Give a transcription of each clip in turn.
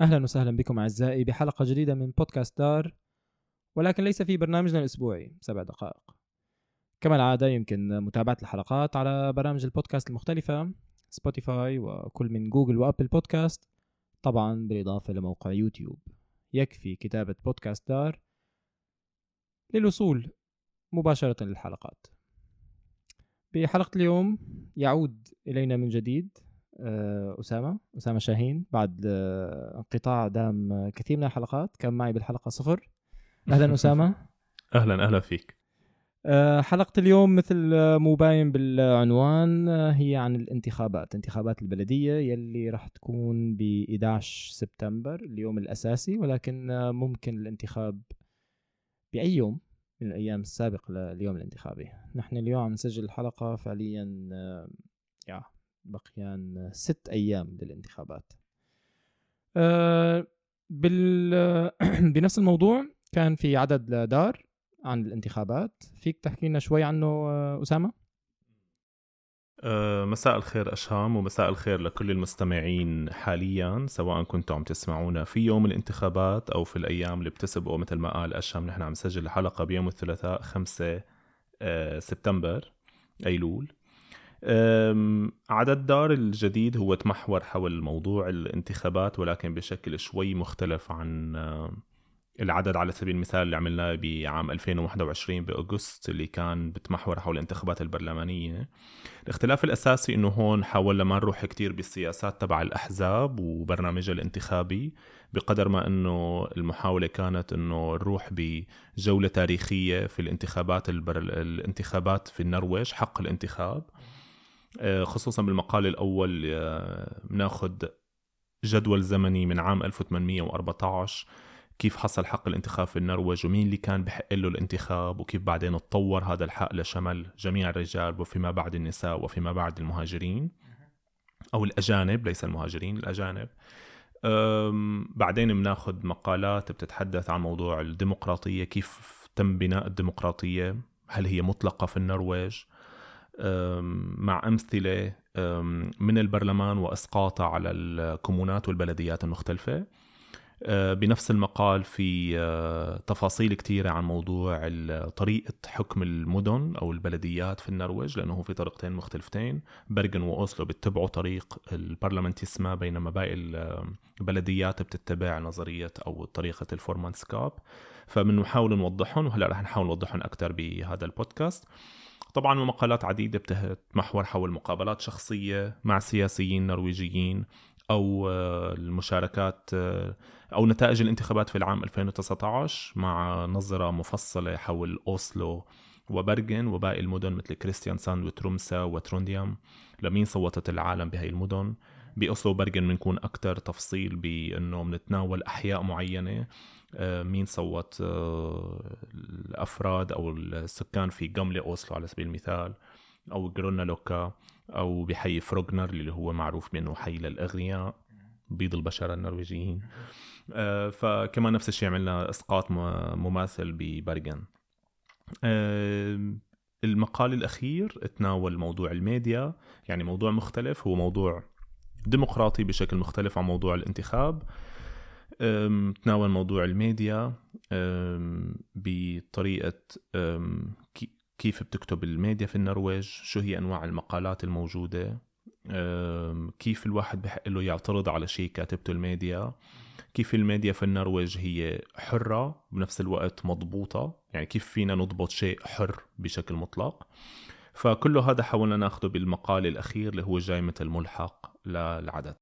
أهلا وسهلا بكم أعزائي بحلقة جديدة من بودكاست دار ولكن ليس في برنامجنا الأسبوعي سبع دقائق. كما العادة يمكن متابعة الحلقات على برامج البودكاست المختلفة سبوتيفاي وكل من جوجل وأبل بودكاست طبعا بالإضافة لموقع يوتيوب. يكفي كتابة بودكاست دار للوصول مباشرة للحلقات. بحلقة اليوم يعود إلينا من جديد آه، أسامة أسامة شاهين بعد آه، انقطاع دام كثير من الحلقات كان معي بالحلقة صفر. أهلا أسامة. أهلا أهلا فيك. آه، حلقة اليوم مثل مو باين بالعنوان هي عن الانتخابات انتخابات البلدية يلي راح تكون ب 11 سبتمبر اليوم الأساسي ولكن ممكن الانتخاب بأي يوم من الأيام السابقة لليوم الانتخابي. نحن اليوم عم نسجل الحلقة فعليا يا بقيان ست أيام للانتخابات. أه بال بنفس الموضوع كان في عدد لدار عن الانتخابات. فيك تحكي لنا شوي عنه أسامة؟ أه مساء الخير أشهام ومساء الخير لكل المستمعين حاليا سواء كنتم عم تسمعونا في يوم الانتخابات أو في الأيام اللي بتسبقوا. مثل ما قال أشهام نحن عم نسجل الحلقة بيوم الثلاثاء 5 أه سبتمبر أيلول. عدد دار الجديد هو تمحور حول موضوع الانتخابات ولكن بشكل شوي مختلف عن العدد على سبيل المثال اللي عملناه بعام 2021 بأغسطس اللي كان بتمحور حول الانتخابات البرلمانية. الاختلاف الأساسي إنه هون حاولنا ما نروح كتير بالسياسات تبع الأحزاب وبرنامجها الانتخابي بقدر ما إنه المحاولة كانت إنه نروح بجولة تاريخية في الانتخابات البر... الانتخابات في النرويج حق الانتخاب. خصوصا بالمقال الأول آه، بناخذ جدول زمني من عام 1814 كيف حصل حق الانتخاب في النرويج؟ ومين اللي كان بحق له الانتخاب؟ وكيف بعدين تطور هذا الحق لشمل جميع الرجال؟ وفيما بعد النساء وفيما بعد المهاجرين. أو الأجانب ليس المهاجرين الأجانب. بعدين بناخذ مقالات بتتحدث عن موضوع الديمقراطية كيف تم بناء الديمقراطية؟ هل هي مطلقة في النرويج؟ مع أمثلة من البرلمان وإسقاطها على الكومونات والبلديات المختلفة. أه، بنفس المقال في أه، تفاصيل كثيرة عن موضوع طريقة حكم المدن أو البلديات في النرويج لأنه في طريقتين مختلفتين برغن وأوسلو بيتبعوا طريق ال parlamentarisme بينما باقي البلديات بتتبع نظرية أو طريقة ال formannskap. فبنحاول نوضحهم وهلأ رح نحاول نوضحهم أكثر بهذا البودكاست. طبعا ومقالات عديدة بتمحور حول مقابلات شخصية مع سياسيين نرويجيين أو آه، المشاركات آه، أو نتائج الانتخابات في العام 2019 مع نظرة مفصلة حول أوسلو وبرغن وباقي المدن مثل كريستيان ساند وترومسا وترونديام. لمين صوتت العالم بهي المدن؟ بأوسلو وبرغن بنكون أكثر تفصيل بأنه بنتناول أحياء معينة. مين صوت آه، الأفراد أو السكان في جملة اوسلو على سبيل المثال أو جرونا لوكا أو بحي فروغنر اللي هو معروف بأنه حي للأغنياء بيض البشر النرويجيين. آه، فكمان نفس الشيء عملنا إسقاط مماثل ببرغن. المقال الأخير تناول موضوع الميديا يعني موضوع مختلف هو موضوع ديمقراطي بشكل مختلف عن موضوع الانتخاب. تناول موضوع الميديا بطريقة كيف بتكتب الميديا في النرويج شو هي أنواع المقالات الموجودة كيف الواحد بحق له يعترض على شيء كاتبته الميديا كيف الميديا في النرويج هي حرة بنفس الوقت مضبوطة يعني كيف فينا نضبط شيء حر بشكل مطلق. فكل هذا حاولنا ناخده بالمقال الأخير اللي هو جاي مثل ملحق للعدد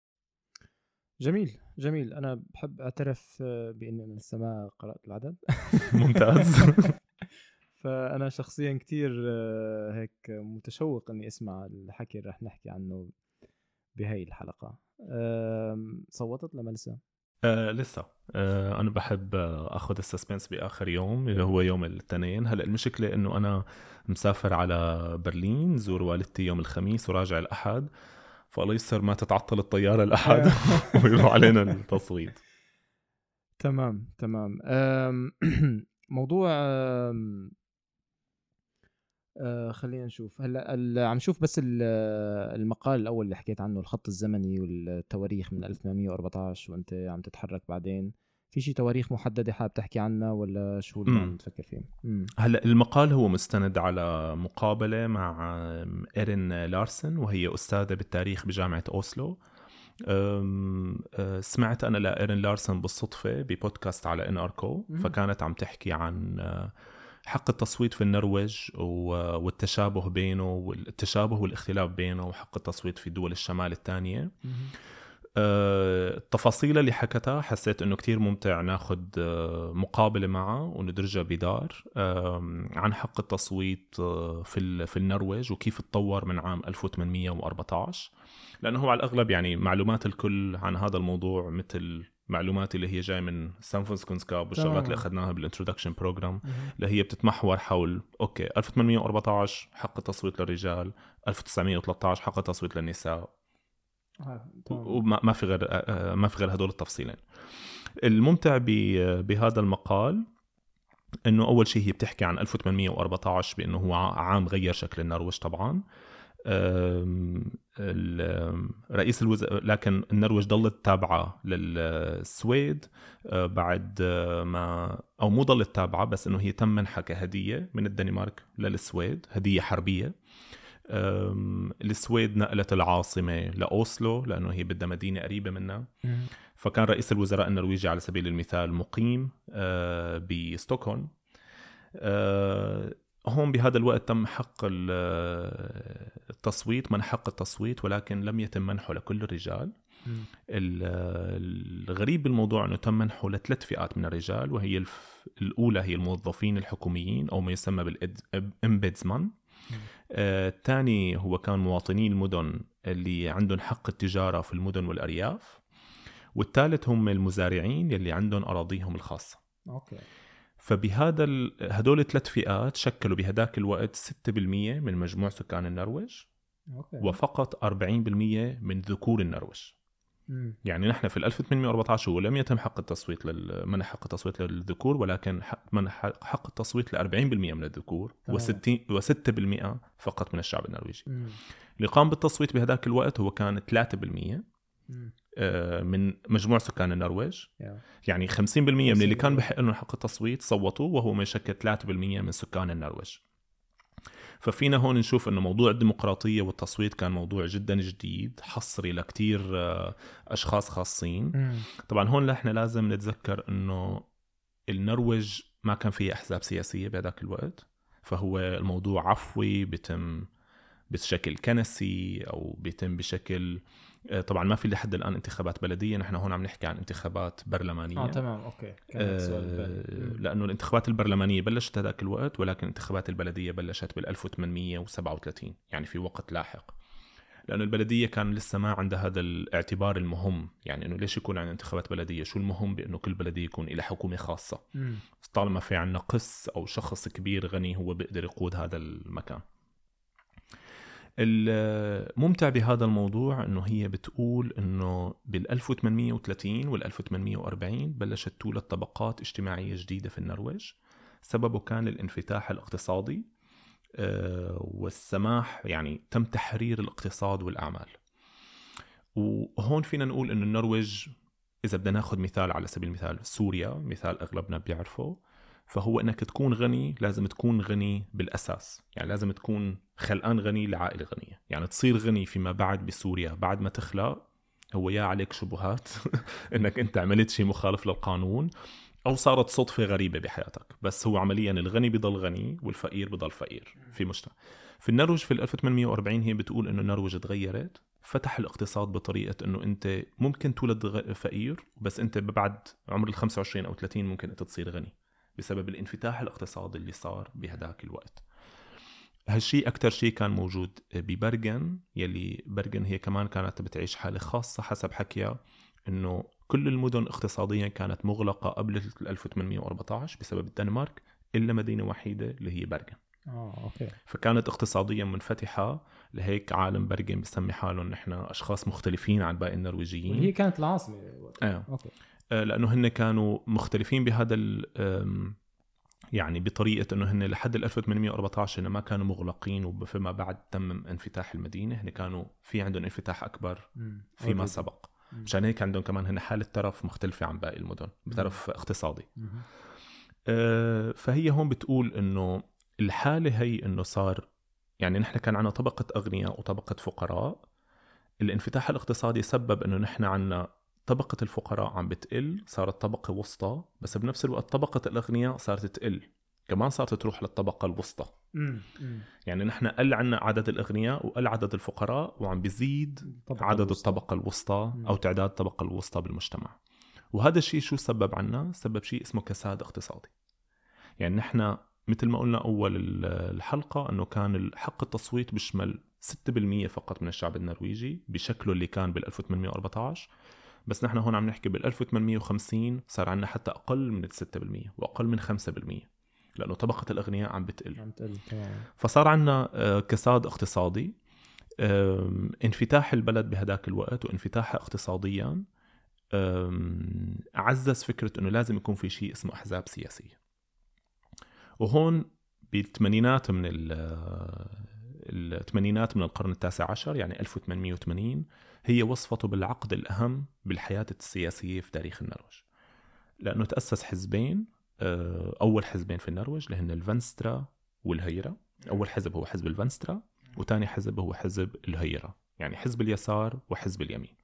جميل جميل. أنا بحب أعترف آه، باني أنا لسه ما قرأت العدد. ممتاز. فأنا شخصيا كتير آه، هيك متشوق إني أسمع الحكي اللي رح نحكي عنه بهي الحلقة. صوتت لما لسه؟ آه لسه. آه أنا بحب آخذ السسبنس بآخر يوم اللي هو يوم الاثنين. هلأ المشكلة إنه أنا مسافر على برلين زور والدتي يوم الخميس وراجع الأحد. فالله يسر ما تتعطل الطيارة الاحد ويروح علينا التصويت. تمام تمام. موضوع آه خلينا نشوف. هلا عم نشوف بس ال- المقال الأول اللي حكيت عنه الخط الزمني والتواريخ من 1814 وأنت عم تتحرك بعدين. في شي تواريخ محددة حابب تحكي عنها ولا شو اللي. عم تفكر فيه؟ هلا المقال هو مستند على مقابلة مع إيرين لارسن وهي أستاذة بالتاريخ بجامعة أوسلو أه، سمعت أنا لإيرين لارسن بالصدفة ببودكاست على إن اركو. فكانت عم تحكي عن أه، حق التصويت في النرويج والتشابه بينه والتشابه والاختلاف بينه وحق التصويت في دول الشمال الثانية التفاصيل اللي حكتها حسيت إنه كتير ممتع ناخد آه، مقابلة معه وندرجها بدار عن حق التصويت آه، في في النرويج وكيف تطور من عام 1814 لأنه هو على الأغلب يعني معلومات الكل عن هذا الموضوع مثل معلومات اللي هي جاي من samfunnskunnskap والشغلات اللي. أخذناها بال introduction program اللي هي بتتمحور حول okay 1814 حق التصويت للرجال 1913 حق التصويت للنساء. وما ما في غير آه، ما في غير هدول التفصيلين. الممتع بهذا المقال إنه أول شيء هي بتحكي عن 1814 بأنه هو عام غير شكل النرويج طبعا. رئيس الوزراء لكن النرويج ضلت تابعة للسويد بعد ما أو مو ضلت تابعة بس إنه هي تم منحها كهديه من الدنمارك للسويد هدية حربية. السويد نقلت العاصمة لأوسلو لأنه هي بدها مدينة قريبة منها. فكان رئيس الوزراء النرويجي على سبيل المثال مقيم آه، بستوكهولم. آه، هون بهذا الوقت تم حق آه، التصويت من حق التصويت ولكن لم يتم منحه لكل الرجال. ال- الغريب بالموضوع إنه تم منحه لثلاث فئات من الرجال وهي. الأولى هي الموظفين الحكوميين أو ما يسمى بالامبيدزمان الثاني هو كان مواطني المدن اللي عندهم حق التجارة في المدن والأرياف والثالث هم المزارعين يلي عندهم أراضيهم الخاصة. okay. فبهذا ال... هدول الثلاث فئات شكلوا بهداك الوقت 6% من مجموع سكان النرويج okay. وفقط 40% من ذكور النرويج. يعني نحن في ال 1814 هو لم يتم حق التصويت لل... منح حق التصويت للذكور ولكن منح حق التصويت ل 40% من الذكور تمام. و60 و6% فقط من الشعب النرويجي مم. اللي قام بالتصويت بهداك الوقت هو كان 3% مم. آه، من مجموع سكان النرويج يا. يعني 50% من اللي كان 50%. بحق لهم حق التصويت صوتوا وهو ما يشكل 3% من سكان النرويج ففينا هون نشوف إنه موضوع الديمقراطية والتصويت كان موضوع جدا جديد حصري لكتير آه، أشخاص خاصين. طبعا هون نحن لازم نتذكر إنه النرويج ما كان فيها أحزاب سياسية بهذاك الوقت فهو الموضوع عفوي بيتم بشكل كنسي أو بيتم بشكل طبعا ما في لحد الآن انتخابات بلدية نحن هون عم نحكي عن انتخابات برلمانية. آه تمام أوكي. كان آه،. مم. لأنه الانتخابات البرلمانية بلشت هذاك الوقت ولكن الانتخابات البلدية بلشت بال 1837 يعني في وقت لاحق. لأنه البلدية كان لسه ما عندها هذا الاعتبار المهم يعني إنه ليش يكون عندنا انتخابات بلدية؟ شو المهم؟ بأنه كل بلدية يكون لها حكومة خاصة. طالما في عندنا قس أو شخص كبير غني هو بيقدر يقود هذا المكان. الممتع بهذا الموضوع إنه هي بتقول إنه بال 1830 وال 1840 بلشت تولد طبقات اجتماعية جديدة في النرويج. سببه كان الانفتاح الاقتصادي آه، والسماح يعني تم تحرير الاقتصاد والأعمال. وهون فينا نقول إنه النرويج إذا بدنا ناخذ مثال على سبيل المثال سوريا مثال أغلبنا بيعرفه. فهو إنك تكون غني لازم تكون غني بالأساس. يعني لازم تكون خلقان غني لعائلة غنية. يعني تصير غني فيما بعد بسوريا بعد ما تخلق هو يا عليك شبهات إنك أنت عملت شيء مخالف للقانون أو صارت صدفة غريبة بحياتك. بس هو عمليا الغني بضل غني والفقير بضل فقير في مجتمع. في النرويج في ال 1840 هي بتقول إنه النرويج تغيرت فتح الاقتصاد بطريقة إنه أنت ممكن تولد فقير بس أنت بعد عمر ال 25 أو 30 ممكن أنت تصير غني. بسبب الانفتاح الاقتصادي اللي صار بهداك الوقت. هالشيء أكتر شيء كان موجود ببرغن يلي برغن هي كمان كانت بتعيش حالة خاصة حسب حكيها إنه كل المدن اقتصاديا كانت مغلقة قبل ال 1814 بسبب الدنمارك إلا مدينة وحيدة اللي هي برغن آه okay. فكانت اقتصاديا منفتحة لهيك عالم برغن بسمي حالهم نحن أشخاص مختلفين عن باقي النرويجيين. وهي كانت العاصمة. وقتها. آه. okay. آه، لأنه هن كانوا مختلفين بهذا يعني بطريقة إنه هن لحد 1814 هن ما كانوا مغلقين وفيما بعد تم انفتاح المدينة. هن كانوا في عندهم انفتاح أكبر فيما سبق. مشان هيك عندهم كمان هن حالة ترف مختلفة عن باقي المدن بترف اقتصادي. آه فهي هون بتقول إنه الحالة هي إنه صار يعني نحن كان عندنا طبقة أغنياء وطبقة فقراء. الانفتاح الاقتصادي سبب إنه نحن عندنا طبقة الفقراء عم بتقل صارت طبقة وسطى بس بنفس الوقت طبقة الأغنياء صارت تقل. كمان صارت تروح للطبقة الوسطى. يعني نحن قل عنا عدد الأغنياء وقل عدد الفقراء وعم بيزيد عدد الوسطى. الطبقة الوسطى أو تعداد الطبقة الوسطى بالمجتمع. وهذا الشيء شو سبب عنا؟ سبب شيء اسمه كساد اقتصادي. يعني نحن مثل ما قلنا أول الحلقة أنه كان حق التصويت بيشمل 6% فقط من الشعب النرويجي بشكله اللي كان بال 1814 بس نحن هون عم نحكي بال 1850 صار عندنا حتى أقل من 6% وأقل من 5% لأنه طبقة الأغنياء عم بتقل. عم تقل فصار عندنا آه، كساد اقتصادي انفتاح البلد بهداك الوقت وانفتاحها اقتصاديا عزز فكرة إنه لازم يكون في شيء اسمه أحزاب سياسية. وهون بالثمانينات من الثمانينات من القرن التاسع عشر يعني 1880 هي وصفته بالعقد الأهم بالحياة السياسية في تاريخ النرويج. لأنه تأسس حزبين آه، أول حزبين في النرويج اللي هن الفنسترا والهيرا أول حزب هو حزب الفنسترا وثاني حزب هو حزب الهيرا يعني حزب اليسار وحزب اليمين.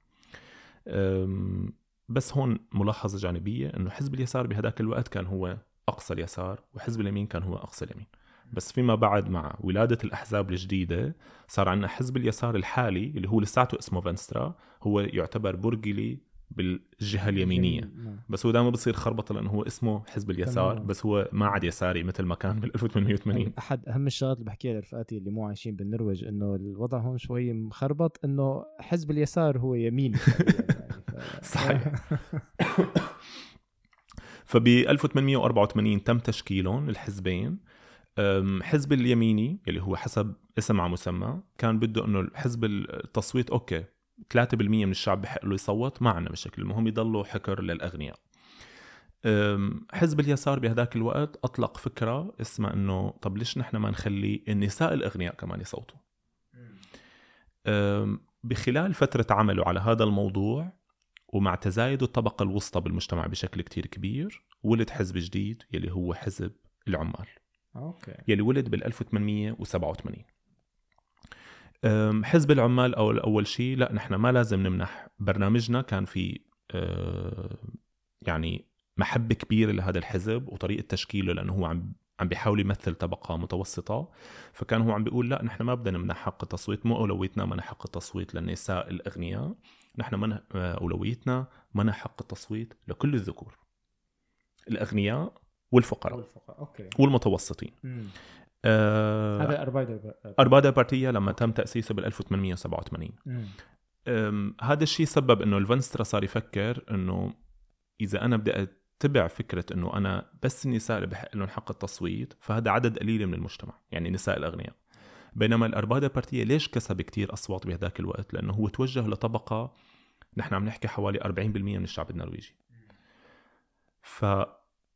بس هون ملاحظة جانبية أنه حزب اليسار بهذاك الوقت كان هو أقصى اليسار وحزب اليمين كان هو أقصى اليمين. بس فيما بعد مع ولادة الأحزاب الجديدة صار عندنا حزب اليسار الحالي اللي هو لساته اسمه فنسترا هو يعتبر borgerlig بالجهة اليمينية. نعم. بس هو دائما بصير خربطة لأنه هو اسمه حزب اليسار بس هو ما عاد يساري مثل ما كان بال 1880 أحد أهم الشغلات اللي بحكيها لرفقاتي اللي مو عايشين بالنرويج إنه الوضع هون شوي مخربط إنه حزب اليسار هو يميني يعني ف... صحيح. فب 1884 تم تشكيلهم الحزبين. حزب اليميني اللي هو حسب اسم على مسمى كان بده إنه حزب التصويت okay 3% من الشعب بحق له يصوت ما عنا مشكله المهم يضلوا حكر للأغنياء. حزب اليسار بهذاك الوقت أطلق فكرة اسمها إنه طب ليش نحن ما نخلي النساء الأغنياء كمان يصوتوا؟ بخلال فترة عمله على هذا الموضوع ومع تزايد الطبقة الوسطى بالمجتمع بشكل كتير كبير ولد حزب جديد يلي هو حزب العمال. أوكي. يلي ولد بال 1887 حزب العمال أو أول شيء لا نحن ما لازم نمنح. برنامجنا كان في يعني محبة كبيرة لهذا الحزب وطريقة تشكيله لأنه هو عم عم بيحاول يمثل طبقة متوسطة. فكان هو عم بيقول لا نحن ما بدنا نمنح حق التصويت. مو أولويتنا منح حق التصويت للنساء الأغنياء. نحن من أولويتنا منح حق التصويت لكل الذكور. الأغنياء والفقراء والفقراء. أوكي. والمتوسطين. آه هذا اربادا اربادا بارتيا لما تم تأسيسه بال 1887 هذا الشيء سبب إنه الفنسترا صار يفكر إنه إذا أنا بدي أتبع فكرة إنه أنا بس النساء اللي بحق لهم حق التصويت فهذا عدد قليل من المجتمع يعني نساء الأغنياء. بينما الاربادا بارتيا ليش كسب كتير أصوات بهذاك الوقت؟ لأنه هو توجه لطبقة نحن عم نحكي حوالي 40% من الشعب النرويجي. ف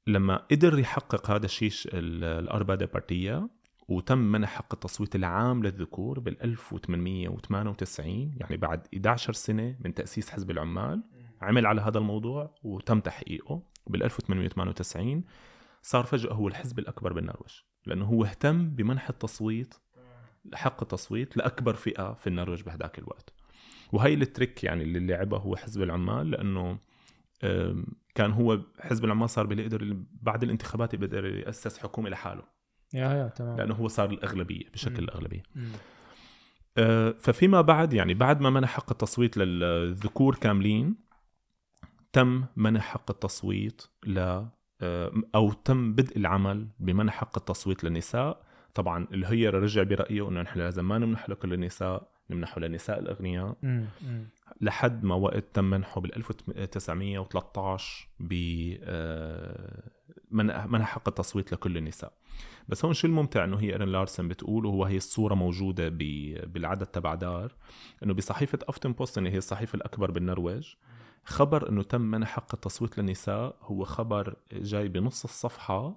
لما قدر يحقق هذا الشيء الأربادة بارتية وتم منح حق التصويت العام للذكور بال 1898 يعني بعد 11 سنة من تأسيس حزب العمال عمل على هذا الموضوع وتم تحقيقه بال 1898 صار فجأة هو الحزب الأكبر بالنرويج لأنه هو اهتم بمنح التصويت حق التصويت لأكبر فئة في النرويج بهذاك الوقت. وهي التريك يعني اللي لعبه هو حزب العمال لأنه كان هو حزب العمال صار بيقدر بعد الانتخابات بيقدر يأسس حكومة لحاله. يا يا تمام. لأنه هو صار الأغلبية بشكل. الأغلبية. أه ففيما بعد يعني بعد ما منح حق التصويت للذكور كاملين تم منح حق التصويت ل أه، أو تم بدء العمل بمنح حق التصويت للنساء طبعا الهيرة رجع برأيه إنه نحن لازم ما نمنح لكل النساء. نمنحه للنساء الأغنياء. لحد ما وقت تم منحه بال 1913 ب آه، منح حق التصويت لكل النساء. بس هون شو الممتع؟ إنه هي ايرن لارسن بتقول وهو هي الصورة موجودة بالعدد تبع دار إنه بصحيفة Aftenposten اللي هي الصحيفة الأكبر بالنرويج خبر إنه تم منح حق التصويت للنساء هو خبر جاي بنص الصفحة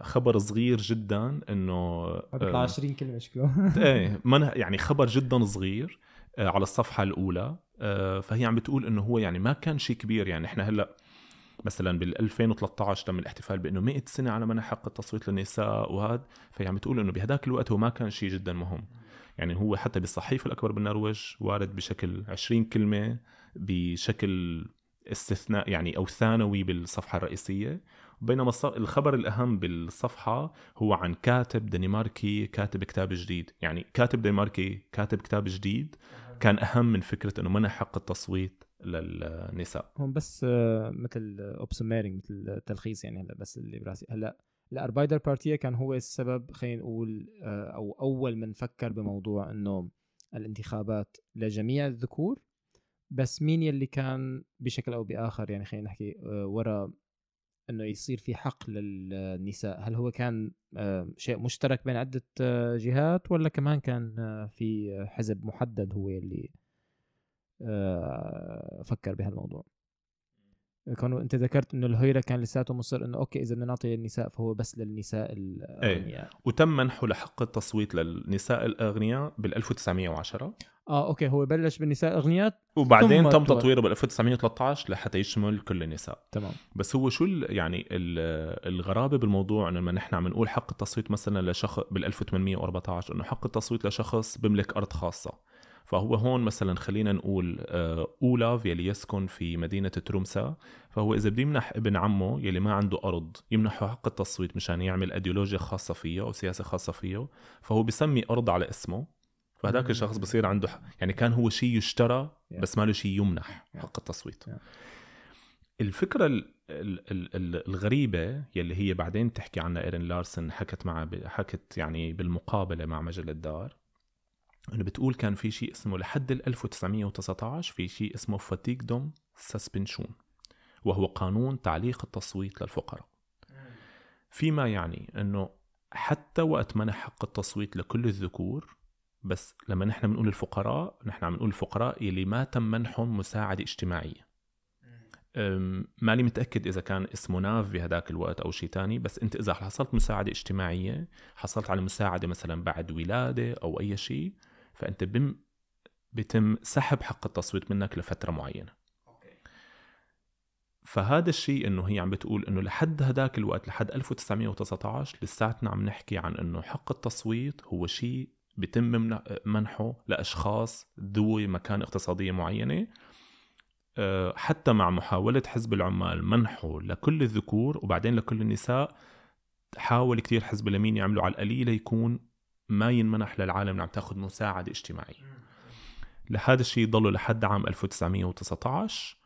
خبر صغير جدا إنه بيطلع آه، 20 كلمة شكله إيه من يعني خبر جدا صغير آه، على الصفحة الأولى آه، فهي عم بتقول إنه هو يعني ما كان شيء كبير. يعني إحنا هلأ مثلا بال 2013 تم الاحتفال بإنه 100 سنة على منح حق التصويت للنساء وهذا فهي عم بتقول إنه بهذاك الوقت هو ما كان شيء جدا مهم. يعني هو حتى بالصحيفه الأكبر بالنرويج وارد بشكل 20 كلمة بشكل استثناء يعني أو ثانوي بالصفحة الرئيسية. بينما الخبر الأهم بالصفحة هو عن كاتب دنماركي كاتب كتاب جديد. يعني كاتب دنماركي كاتب كتاب جديد كان أهم من فكرة إنه منح حق التصويت للنساء. هون بس آه، مثل oppsummering مثل تلخيص يعني هلا بس اللي براسي. هلا ال Arbeiderpartiet كان هو السبب. خلينا نقول آه، أو أول من فكر بموضوع إنه الانتخابات لجميع الذكور. بس مين يلي كان بشكل أو بآخر يعني خلينا نحكي آه، ورا إنه يصير في حق للنساء. هل هو كان شيء مشترك بين عدة جهات ولا كمان كان في حزب محدد هو اللي آه، فكر بهالموضوع؟ كانوا أنت ذكرت إنه ال Høyre كان لساته مصر إنه okay إذا بدنا نعطي للنساء فهو بس للنساء الأغنياء. إيه. وتم منحه لحق التصويت للنساء الأغنياء بال 1910 آه okay هو بلش بالنساء الاغنياء وبعدين تم تطويره بال 1913 لحتى يشمل كل النساء. تمام. بس هو شو يعني الغرابة بالموضوع إنه لما نحن عم نقول حق التصويت مثلا لشخص بال 1814 إنه حق التصويت لشخص بيملك أرض خاصة. فهو هون مثلا خلينا نقول آه، أولاف يلي يسكن في مدينة ترومسا. فهو إذا بده يمنح ابن عمه يلي ما عنده أرض يمنحه حق التصويت مشان يعمل ايديولوجيا خاصة فيه أو سياسة خاصة فيه فهو بسمي أرض على اسمه. فهذاك الشخص بصير عنده يعني كان هو شيء يشترى بس ما له شيء يمنح حق التصويت. الفكرة الغريبة يلي هي بعدين تحكي عنها إيرين لارسن حكت معها حكت يعني بالمقابلة مع مجلة دار إنه بتقول كان في شيء اسمه لحد ال 1919 في شيء اسمه فاتيك دوم سسبنشون وهو قانون تعليق التصويت للفقراء. فيما يعني إنه حتى وقت منح حق التصويت لكل الذكور بس لما نحن بنقول الفقراء نحن عم نقول الفقراء اللي ما تم منحهم مساعدة اجتماعية. ماني متأكد إذا كان اسمه ناف بهداك الوقت أو شيء تاني بس أنت إذا حصلت مساعدة اجتماعية حصلت على مساعدة مثلا بعد ولادة أو أي شيء فأنت بم بيتم سحب حق التصويت منك لفترة معينة. فهذا الشيء إنه هي عم بتقول إنه لحد هداك الوقت لحد 1919 لساتنا عم نحكي عن إنه حق التصويت هو شيء بيتم منحه لأشخاص ذوي مكان اقتصادية معينة. آه، حتى مع محاولة حزب العمال منحه لكل الذكور وبعدين لكل النساء حاول كتير حزب اليمين يعملوا على القليلة يكون ما ينمنح للعالم اللي عم تاخذ مساعدة اجتماعية. لهذا الشيء ضلوا لحد عام 1919 أه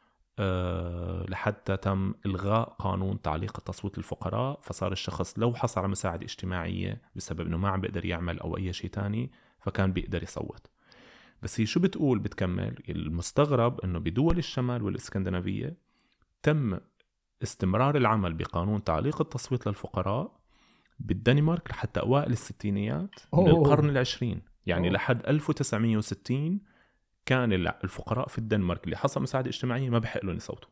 لحتى تم إلغاء قانون تعليق التصويت للفقراء فصار الشخص لو حصل على مساعدة اجتماعية بسبب إنه ما عم بيقدر يعمل أو أي شيء تاني فكان بيقدر يصوت. بس هي شو بتقول بتكمل؟ المستغرب إنه بدول الشمال والإسكندنافية تم استمرار العمل بقانون تعليق التصويت للفقراء بالدنمارك لحتى أوائل الستينيات من القرن العشرين يعني أوه. لحد 1960 كان الفقراء في الدنمارك اللي حصل مساعدة اجتماعية ما بحق لهم يصوتوا.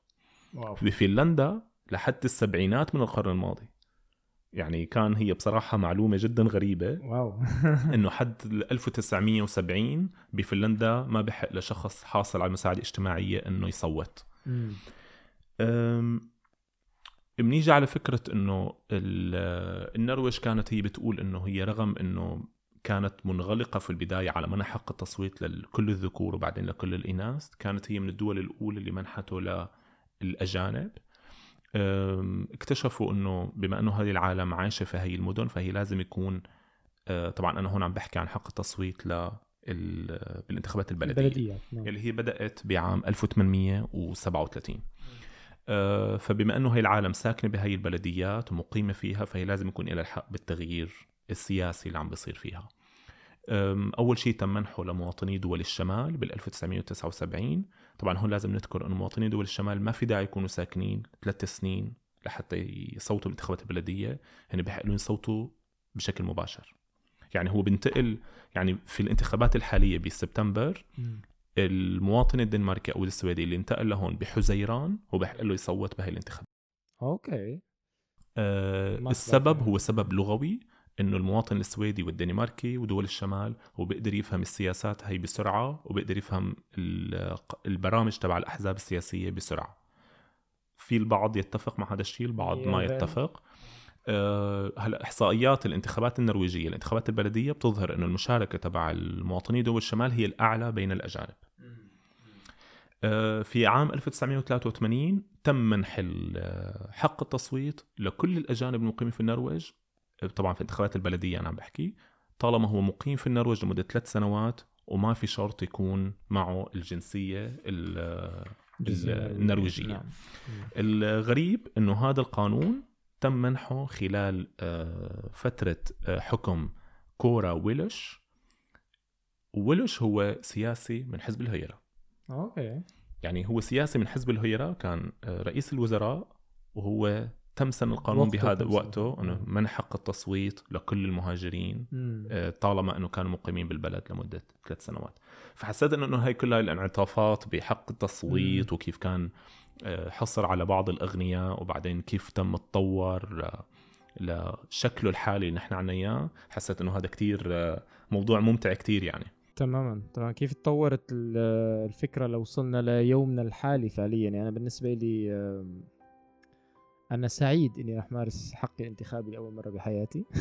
في فنلندا لحد السبعينات من القرن الماضي. يعني كان هي بصراحة معلومة جدا غريبة. واو. إنه حد 1970 بفنلندا ما بحق لشخص حاصل على مساعدة اجتماعية إنه يصوت. بنيجي على فكرة إنه النرويج كانت هي بتقول إنه هي رغم إنه كانت منغلقة في البداية على منح حق التصويت لكل الذكور وبعدين لكل الإناث. كانت هي من الدول الأولى اللي منحته للأجانب. اكتشفوا إنه بما إنه هذه العالم عايشة في هي المدن فهي لازم يكون أه، طبعا أنا هون عم بحكي عن حق التصويت ل بالانتخابات البلدية. البلديات نعم. اللي هي بدأت بعام 1837 آه، فبما إنه هي العالم ساكنة بهي البلديات ومقيمة فيها فهي لازم يكون لها الحق بالتغيير السياسي اللي عم بيصير فيها. أول شيء تم منحه لمواطني دول الشمال بال 1979 طبعا هون لازم نذكر إنه مواطني دول الشمال ما في داعي يكونوا ساكنين ثلاث سنين لحتى يصوتوا بالانتخابات البلدية. هن بحق لهم يصوتوا بشكل مباشر. يعني هو بينتقل يعني في الانتخابات الحالية بسبتمبر المواطن الدنماركي أو السويدي اللي انتقل لهون بحزيران وبحق له يصوت بهي الانتخابات. أوكي. آه السبب. هو سبب لغوي. إنه المواطن السويدي والدنماركي ودول الشمال هو بيقدر يفهم السياسات هي بسرعة وبيقدر يفهم ال- البرامج تبع الأحزاب السياسية بسرعة. في البعض يتفق مع هذا الشيء البعض ما يتفق. آه، هلا إحصائيات الانتخابات النرويجية الانتخابات البلدية بتظهر إنه المشاركة تبع المواطنين دول الشمال هي الأعلى بين الأجانب. آه، في عام 1983 تم منح ال- حق التصويت لكل الأجانب المقيمين في النرويج آه، طبعا في الانتخابات البلدية أنا عم بحكي طالما هو مقيم في النرويج لمدة ثلاث سنوات وما في شرط يكون معه الجنسية ال- النرويجية. نعم. الغريب إنه هذا القانون تم منحه خلال آه، فترة آه، حكم كورا ويلش ويلش هو سياسي من حزب الهيرة أوكي يعني هو سياسي من حزب الهيرة كان آه، رئيس الوزراء وهو تم سن القانون بهذا وقته. إنه منح حق التصويت لكل المهاجرين مم. آه، طالما إنه كانوا مقيمين بالبلد لمدة ثلاث سنوات. فحسيت انه هي كلها الانعطافات بحق التصويت وكيف كان آه، حصر على بعض الأغنياء وبعدين كيف تم تطور لشكله الحالي اللي نحن عنا إياه. حسيت إنه هذا كتير آه، موضوع ممتع كتير يعني. تماما تمام كيف تطورت ال- الفكرة لو وصلنا ليومنا الحالي فعليا؟ يعني أنا بالنسبة لي أنا سعيد إني راح مارس حقي الانتخابي لأول مرة بحياتي.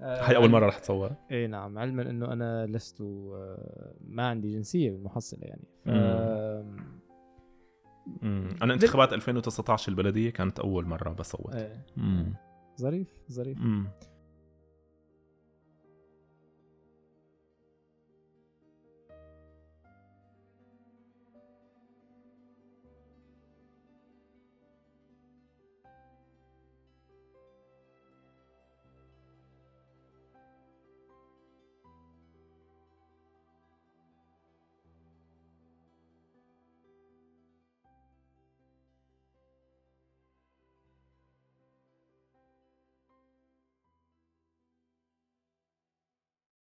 هاي أول مرة رح تصور إي نعم علما إنه أنا لست آه، ما عندي جنسية بالمحصله يعني. ف... مم. أنا انتخابات 2019 البلدية كانت أول مرة بصوت إيه. ظريف ظريف.